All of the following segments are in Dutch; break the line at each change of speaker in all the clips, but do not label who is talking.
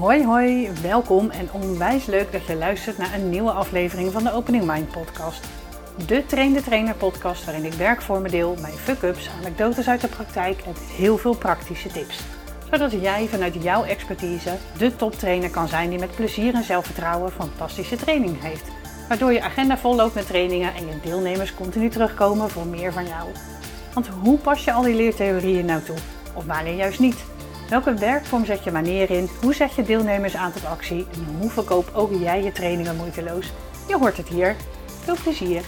Hoi hoi, welkom en onwijs leuk dat je luistert naar een nieuwe aflevering van de Opening Mind podcast. De Train de Trainer podcast waarin ik werk voor me deel, mijn fuck-ups, anekdotes uit de praktijk en heel veel praktische tips. Zodat jij vanuit jouw expertise de toptrainer kan zijn die met plezier en zelfvertrouwen fantastische training heeft. Waardoor je agenda vol loopt met trainingen en je deelnemers continu terugkomen voor meer van jou. Want hoe pas je al die leertheorieën nou toe? Of wanneer juist niet? Welke werkvorm zet je wanneer in? Hoe zet je deelnemers aan tot actie? En hoe verkoop ook jij je trainingen moeiteloos? Je hoort het hier. Veel plezier!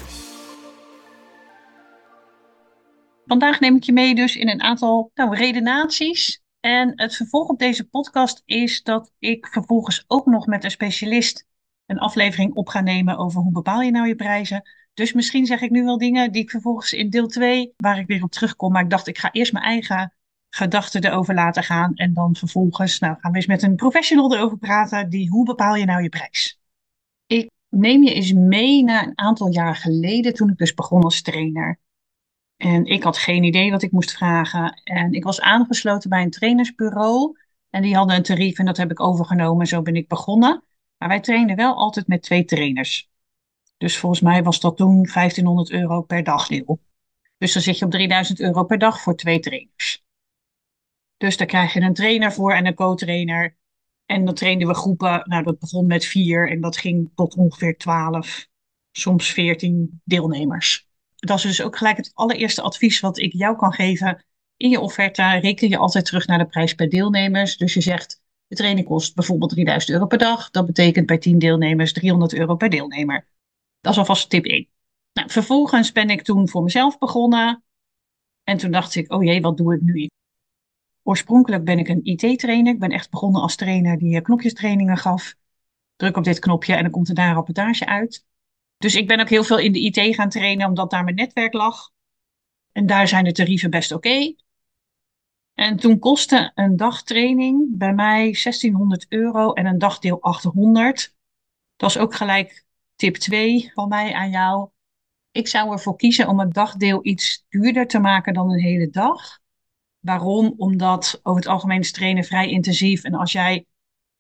Vandaag neem ik je mee dus in een aantal nou, redenaties. En het vervolg op deze podcast is dat ik vervolgens ook nog met een specialist een aflevering op ga nemen over hoe bepaal je nou je prijzen. Dus misschien zeg ik nu wel dingen die ik vervolgens in deel 2, waar ik weer op terugkom. Maar ik dacht, ik ga eerst mijn eigen gedachten erover laten gaan. En dan vervolgens nou, gaan we eens met een professional erover praten. Die, hoe bepaal je nou je prijs? Ik neem je eens mee naar een aantal jaar geleden, toen ik dus begon als trainer. En ik had geen idee wat ik moest vragen. En ik was aangesloten bij een trainersbureau. En die hadden een tarief en dat heb ik overgenomen. Zo ben ik begonnen. Maar wij trainden wel altijd met twee trainers. Dus volgens mij was dat toen 1500 euro per dagdeel. Dus dan zit je op 3000 euro per dag voor twee trainers. Dus daar krijg je een trainer voor en een co-trainer. En dan trainden we groepen. Nou, dat begon met vier en dat ging tot ongeveer twaalf, soms veertien deelnemers. Dat is dus ook gelijk het allereerste advies wat ik jou kan geven. In je offerte reken je altijd terug naar de prijs per deelnemers. Dus je zegt, de training kost bijvoorbeeld 3000 euro per dag. Dat betekent bij 10 deelnemers 300 euro per deelnemer. Dat is alvast tip 1. Nou, vervolgens ben ik toen voor mezelf begonnen. En toen dacht ik, oh jee, wat doe ik nu? Oorspronkelijk ben ik een IT-trainer. Ik ben echt begonnen als trainer die eh, knopjestrainingen gaf. Druk op dit knopje en dan komt er daar rapportage uit. Dus ik ben ook heel veel in de IT gaan trainen, omdat daar mijn netwerk lag. En daar zijn de tarieven best oké. En toen kostte een dagtraining bij mij 1600 euro en een dagdeel 800. Dat is ook gelijk tip 2 van mij aan jou. Ik zou ervoor kiezen om een dagdeel iets duurder te maken dan een hele dag. Waarom? Omdat over het algemeen is trainen vrij intensief. En als jij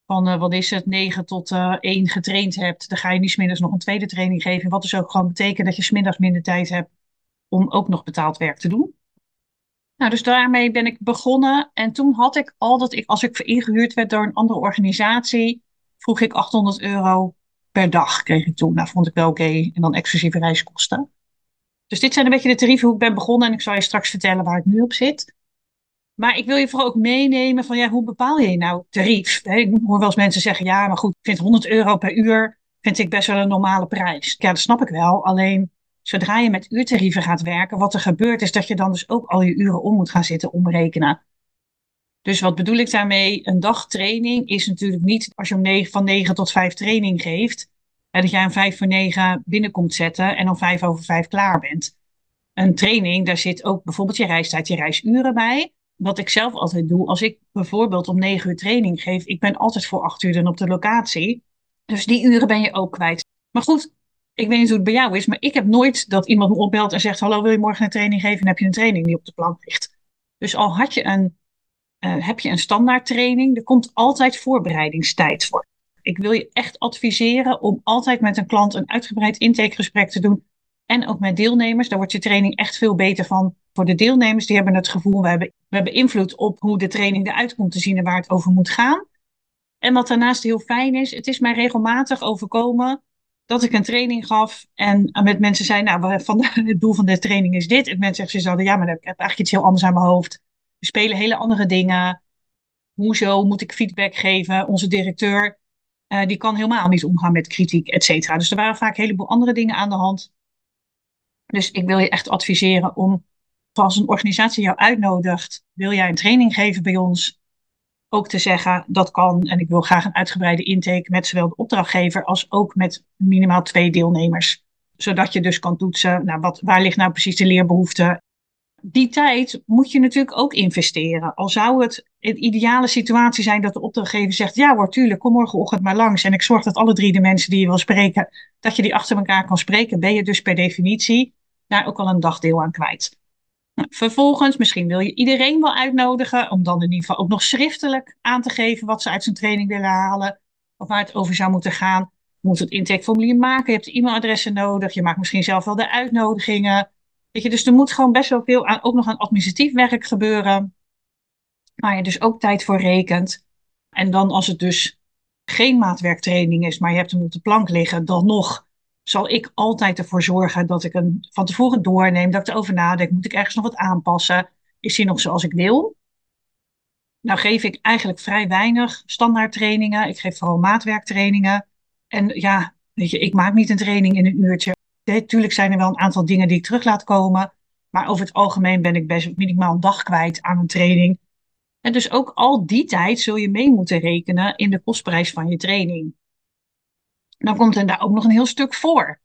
van, uh, wat is het, 9 tot uh, eh, 1 getraind hebt, dan ga je niet smiddags nog een tweede training geven. Wat dus ook gewoon betekent dat je smiddags minder tijd hebt om ook nog betaald werk te doen. Nou, dus daarmee ben ik begonnen. En toen had ik al dat ik, als ik ingehuurd werd door een andere organisatie, vroeg ik 800 euro per dag kreeg ik toen. Nou, vond ik wel oké. En dan exclusieve reiskosten. Dus dit zijn een beetje de tarieven hoe ik ben begonnen. En ik zal je straks vertellen waar ik nu op zit. Maar ik wil je vooral ook meenemen van ja, hoe bepaal je nou tarief? Ik hoor wel eens mensen zeggen, ja, maar goed, ik vind 100 euro per uur vind ik best wel een normale prijs. Ja, dat snap ik wel. Alleen zodra je met uurtarieven gaat werken, wat er gebeurt is dat je dan dus ook al je uren om moet gaan zitten omrekenen. Dus wat bedoel ik daarmee? Een dag training is natuurlijk niet als je om 9, van 9 tot 5 training geeft, dat jij om 5 voor 9 binnenkomt zetten en om 5 over 5 klaar bent. Een training, daar zit ook bijvoorbeeld je reistijd, je reisuren bij wat ik zelf altijd doe, als ik bijvoorbeeld om negen uur training geef, ik ben altijd voor acht uur dan op de locatie. Dus die uren ben je ook kwijt. Maar goed, ik weet niet hoe het bij jou is, maar ik heb nooit dat iemand me opbelt en zegt: Hallo, wil je morgen een training geven? En heb je een training die op de plank ligt. Dus al had je een, uh, heb je een standaard training, er komt altijd voorbereidingstijd voor. Ik wil je echt adviseren om altijd met een klant een uitgebreid intakegesprek te doen. En ook met deelnemers. Daar wordt je training echt veel beter van. Voor de deelnemers, die hebben het gevoel, we hebben we hebben invloed op hoe de training eruit komt te zien en waar het over moet gaan. En wat daarnaast heel fijn is, het is mij regelmatig overkomen dat ik een training gaf en met mensen zei, nou, van het doel van de training is dit. En mensen zeggen, ze zouden, ja, maar ik heb eigenlijk iets heel anders aan mijn hoofd. We spelen hele andere dingen. Hoezo moet ik feedback geven? Onze directeur, uh, die kan helemaal niet omgaan met kritiek, et cetera. Dus er waren vaak een heleboel andere dingen aan de hand. Dus ik wil je echt adviseren om als een organisatie jou uitnodigt, wil jij een training geven bij ons? Ook te zeggen, dat kan. En ik wil graag een uitgebreide intake met zowel de opdrachtgever als ook met minimaal twee deelnemers. Zodat je dus kan toetsen, nou, wat, waar ligt nou precies de leerbehoefte? Die tijd moet je natuurlijk ook investeren. Al zou het een ideale situatie zijn dat de opdrachtgever zegt, ja hoor, tuurlijk, kom morgenochtend maar langs. En ik zorg dat alle drie de mensen die je wil spreken, dat je die achter elkaar kan spreken. Ben je dus per definitie daar ook al een dagdeel aan kwijt. Vervolgens, misschien wil je iedereen wel uitnodigen om dan in ieder geval ook nog schriftelijk aan te geven wat ze uit zijn training willen halen of waar het over zou moeten gaan. Je moet het intakeformulier maken, je hebt e-mailadressen nodig, je maakt misschien zelf wel de uitnodigingen. Weet je, dus er moet gewoon best wel veel aan, ook nog aan administratief werk gebeuren, waar je dus ook tijd voor rekent. En dan als het dus geen maatwerktraining is, maar je hebt hem op de plank liggen, dan nog zal ik altijd ervoor zorgen dat ik hem van tevoren doorneem, dat ik erover nadenk. Moet ik ergens nog wat aanpassen? Is hij nog zoals ik wil? Nou geef ik eigenlijk vrij weinig standaard trainingen. Ik geef vooral maatwerktrainingen. En ja, ik maak niet een training in een uurtje. Natuurlijk zijn er wel een aantal dingen die ik terug laat komen. Maar over het algemeen ben ik best minimaal een dag kwijt aan een training. En dus ook al die tijd zul je mee moeten rekenen in de kostprijs van je training. Dan komt er daar ook nog een heel stuk voor.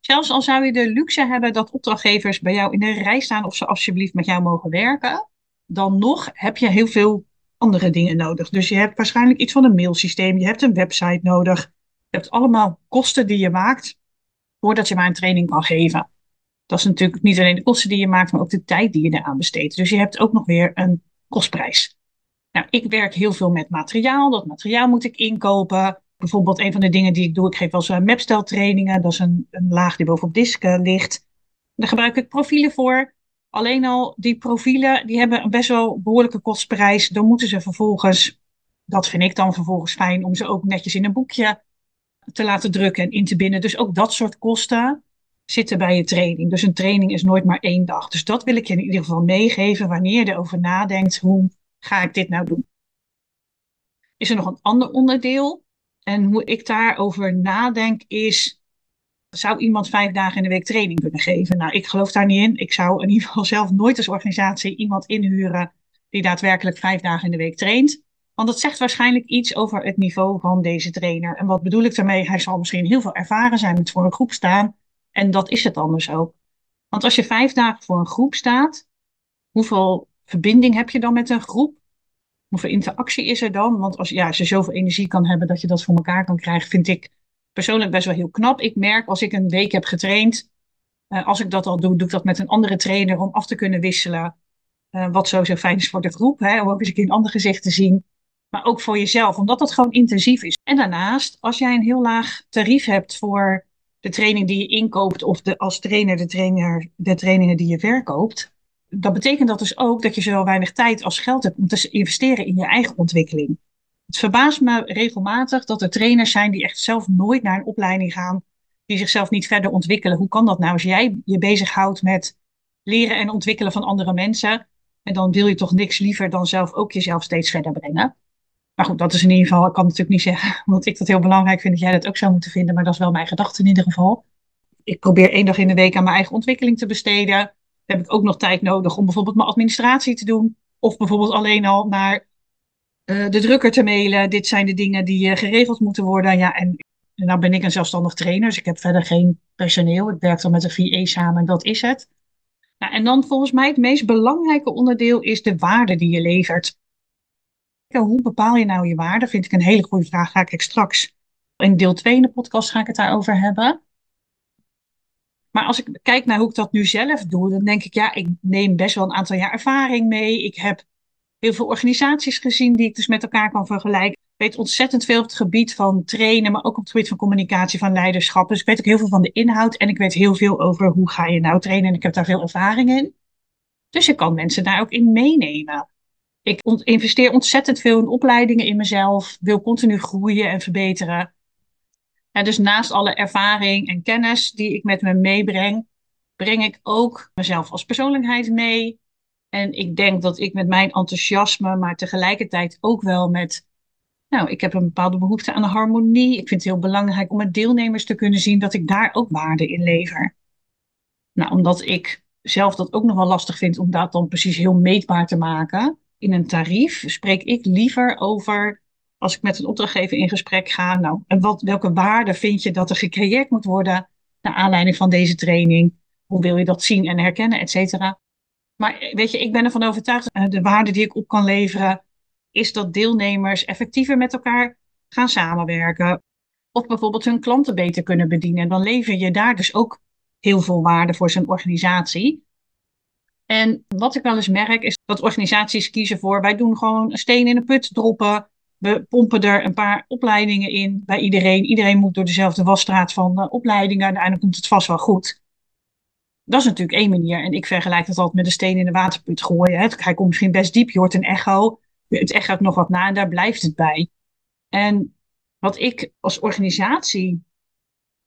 Zelfs al zou je de luxe hebben dat opdrachtgevers bij jou in de rij staan of ze alsjeblieft met jou mogen werken, dan nog heb je heel veel andere dingen nodig. Dus je hebt waarschijnlijk iets van een mailsysteem, je hebt een website nodig. Je hebt allemaal kosten die je maakt voordat je maar een training kan geven. Dat is natuurlijk niet alleen de kosten die je maakt, maar ook de tijd die je eraan besteedt. Dus je hebt ook nog weer een kostprijs. Nou, ik werk heel veel met materiaal. Dat materiaal moet ik inkopen. Bijvoorbeeld een van de dingen die ik doe, ik geef wel eens mapsteltrainingen. Dat is een, een laag die bovenop disk uh, ligt. Daar gebruik ik profielen voor. Alleen al die profielen, die hebben een best wel behoorlijke kostprijs. Dan moeten ze vervolgens, dat vind ik dan vervolgens fijn, om ze ook netjes in een boekje te laten drukken en in te binden. Dus ook dat soort kosten zitten bij je training. Dus een training is nooit maar één dag. Dus dat wil ik je in ieder geval meegeven wanneer je erover nadenkt, hoe ga ik dit nou doen? Is er nog een ander onderdeel? En hoe ik daarover nadenk is, zou iemand vijf dagen in de week training kunnen geven? Nou, ik geloof daar niet in. Ik zou in ieder geval zelf nooit als organisatie iemand inhuren die daadwerkelijk vijf dagen in de week traint. Want dat zegt waarschijnlijk iets over het niveau van deze trainer. En wat bedoel ik daarmee? Hij zal misschien heel veel ervaren zijn met voor een groep staan. En dat is het anders ook. Want als je vijf dagen voor een groep staat, hoeveel verbinding heb je dan met een groep? Hoeveel interactie is er dan? Want als, ja, als je zoveel energie kan hebben dat je dat voor elkaar kan krijgen, vind ik persoonlijk best wel heel knap. Ik merk als ik een week heb getraind, uh, als ik dat al doe, doe ik dat met een andere trainer om af te kunnen wisselen. Uh, wat sowieso fijn is voor de groep, hè, om ook eens een keer een ander gezicht te zien. Maar ook voor jezelf, omdat dat gewoon intensief is. En daarnaast, als jij een heel laag tarief hebt voor de training die je inkoopt, of de, als trainer de, trainer de trainingen die je verkoopt, dat betekent dat dus ook dat je zo weinig tijd als geld hebt om te investeren in je eigen ontwikkeling. Het verbaast me regelmatig dat er trainers zijn die echt zelf nooit naar een opleiding gaan, die zichzelf niet verder ontwikkelen. Hoe kan dat nou als jij je bezighoudt met leren en ontwikkelen van andere mensen? En dan wil je toch niks liever dan zelf ook jezelf steeds verder brengen. Maar goed, dat is in ieder geval, ik kan natuurlijk niet zeggen, want ik dat heel belangrijk vind dat jij dat ook zou moeten vinden, maar dat is wel mijn gedachte in ieder geval. Ik probeer één dag in de week aan mijn eigen ontwikkeling te besteden heb ik ook nog tijd nodig om bijvoorbeeld mijn administratie te doen. Of bijvoorbeeld alleen al naar uh, de drukker te mailen. Dit zijn de dingen die uh, geregeld moeten worden. Ja, en nou ben ik een zelfstandig trainer, dus ik heb verder geen personeel. Ik werk dan met een VA samen en dat is het. Nou, en dan volgens mij het meest belangrijke onderdeel is de waarde die je levert. Hoe bepaal je nou je waarde? Vind ik een hele goede vraag. Ga ik straks in deel 2 in de podcast ga ik het daarover hebben. Maar als ik kijk naar hoe ik dat nu zelf doe, dan denk ik, ja, ik neem best wel een aantal jaar ervaring mee. Ik heb heel veel organisaties gezien die ik dus met elkaar kan vergelijken. Ik weet ontzettend veel op het gebied van trainen, maar ook op het gebied van communicatie, van leiderschap. Dus ik weet ook heel veel van de inhoud en ik weet heel veel over hoe ga je nou trainen en ik heb daar veel ervaring in. Dus ik kan mensen daar ook in meenemen. Ik investeer ontzettend veel in opleidingen in mezelf, wil continu groeien en verbeteren dus naast alle ervaring en kennis die ik met me meebreng, breng ik ook mezelf als persoonlijkheid mee. En ik denk dat ik met mijn enthousiasme, maar tegelijkertijd ook wel met, nou, ik heb een bepaalde behoefte aan harmonie. Ik vind het heel belangrijk om met deelnemers te kunnen zien dat ik daar ook waarde in lever. Nou, omdat ik zelf dat ook nog wel lastig vind om dat dan precies heel meetbaar te maken in een tarief, spreek ik liever over als ik met een opdrachtgever in gesprek ga, nou, en wat, welke waarde vind je dat er gecreëerd moet worden naar aanleiding van deze training? Hoe wil je dat zien en herkennen, et cetera? Maar weet je, ik ben ervan overtuigd, uh, de waarde die ik op kan leveren, is dat deelnemers effectiever met elkaar gaan samenwerken. Of bijvoorbeeld hun klanten beter kunnen bedienen. En dan lever je daar dus ook heel veel waarde voor zijn organisatie. En wat ik wel eens merk is dat organisaties kiezen voor, wij doen gewoon een steen in de put droppen. We pompen er een paar opleidingen in bij iedereen. Iedereen moet door dezelfde wasstraat van uh, opleidingen. Uiteindelijk komt het vast wel goed. Dat is natuurlijk één manier. En ik vergelijk dat altijd met een steen in de waterput gooien. Hè. Hij komt misschien best diep, je hoort een echo. Het echo nog wat na en daar blijft het bij. En wat ik als organisatie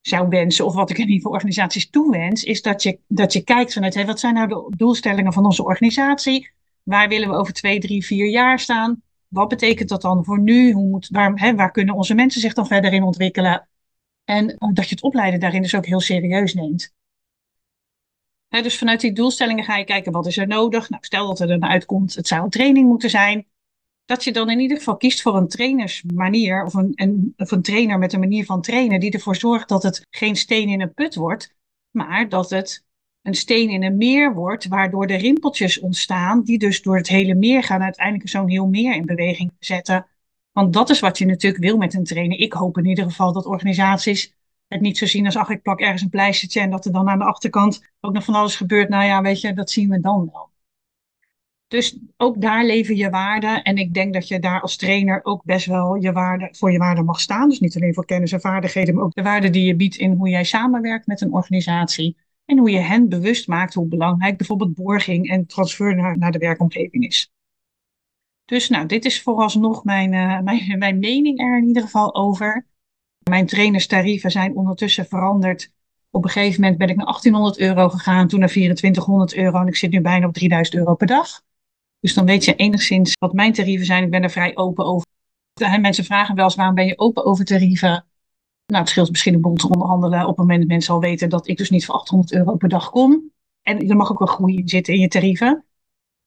zou wensen, of wat ik in ieder geval organisaties toewens, is dat je, dat je kijkt vanuit hey, wat zijn nou de doelstellingen van onze organisatie? Waar willen we over twee, drie, vier jaar staan? Wat betekent dat dan voor nu? Hoe moet, waar, hè, waar kunnen onze mensen zich dan verder in ontwikkelen? En dat je het opleiden daarin dus ook heel serieus neemt. dus vanuit die doelstellingen ga je kijken wat is er nodig. Nou, stel dat er dan uitkomt, het zou een training moeten zijn dat je dan in ieder geval kiest voor een trainersmanier of een, of een trainer met een manier van trainen die ervoor zorgt dat het geen steen in een put wordt, maar dat het een steen in een meer wordt, waardoor de rimpeltjes ontstaan, die dus door het hele meer gaan uiteindelijk zo'n heel meer in beweging zetten. Want dat is wat je natuurlijk wil met een trainer. Ik hoop in ieder geval dat organisaties het niet zo zien als, ach, ik plak ergens een pleistertje en dat er dan aan de achterkant ook nog van alles gebeurt. Nou ja, weet je, dat zien we dan wel. Dus ook daar leven je waarde. En ik denk dat je daar als trainer ook best wel je waarde, voor je waarde mag staan. Dus niet alleen voor kennis en vaardigheden, maar ook de waarde die je biedt in hoe jij samenwerkt met een organisatie. En hoe je hen bewust maakt hoe belangrijk bijvoorbeeld borging en transfer naar, de werkomgeving is. Dus nou, dit is vooralsnog mijn, uh, mijn, mijn mening er in ieder geval over. Mijn trainerstarieven zijn ondertussen veranderd. Op een gegeven moment ben ik naar 1800 euro gegaan, toen naar 2400 euro en ik zit nu bijna op 3000 euro per dag. Dus dan weet je enigszins wat mijn tarieven zijn. Ik ben er vrij open over. Mensen vragen wel eens waarom ben je open over tarieven? Nou, het scheelt misschien een boel te onderhandelen op het moment dat mensen al weten dat ik dus niet voor 800 euro per dag kom. En er mag ook wel groei in zitten in je tarieven.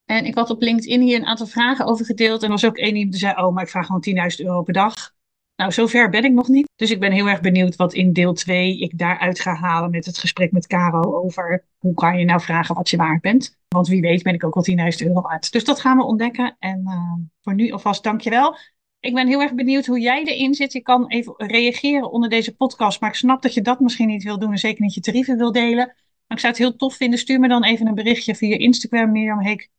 En ik had op LinkedIn hier een aantal vragen over gedeeld. En er was ook één die zei, oh, maar ik vraag gewoon 10.000 euro per dag. Nou, zover ben ik nog niet. Dus ik ben heel erg benieuwd wat in deel 2 ik daaruit ga halen met het gesprek met Caro over hoe kan je nou vragen wat je waard bent. Want wie weet ben ik ook al 10.000 euro waard. Dus dat gaan we ontdekken. En uh, voor nu alvast dankjewel. Ik ben heel erg benieuwd hoe jij erin zit. Je kan even reageren onder deze podcast. Maar ik snap dat je dat misschien niet wil doen. En zeker niet je tarieven wil delen. Maar ik zou het heel tof vinden. Stuur me dan even een berichtje via Instagram Mirjam Heek.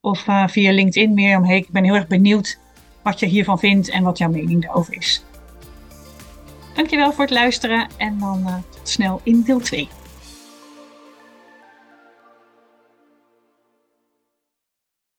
Of uh, via LinkedIn Mirjam Heek. Ik ben heel erg benieuwd wat je hiervan vindt en wat jouw mening daarover is. Dankjewel voor het luisteren en dan uh, tot snel in deel 2.